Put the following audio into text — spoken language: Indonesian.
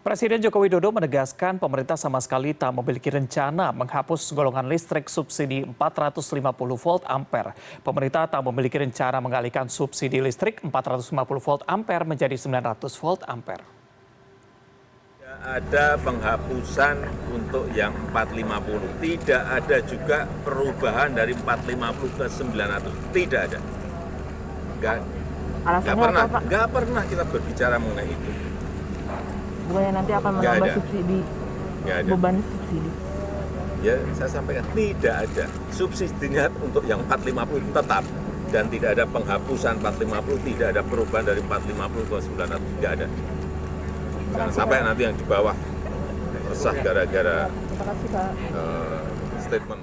Presiden Joko Widodo menegaskan pemerintah sama sekali tak memiliki rencana menghapus golongan listrik subsidi 450 volt ampere. Pemerintah tak memiliki rencana mengalihkan subsidi listrik 450 volt ampere menjadi 900 volt ampere. Tidak ada penghapusan untuk yang 450. Tidak ada juga perubahan dari 450 ke 900. Tidak ada. Enggak, enggak pernah, enggak pernah kita berbicara mengenai itu. Bukannya nanti akan menambah ada. subsidi, beban subsidi. Ya, saya sampaikan tidak ada. Subsidinya untuk yang 450 tetap dan tidak ada penghapusan 450, tidak ada perubahan dari 450 ke 900, tidak ada. Jangan sampai nanti yang di bawah resah gara-gara Terima kasih Pak. eh, statement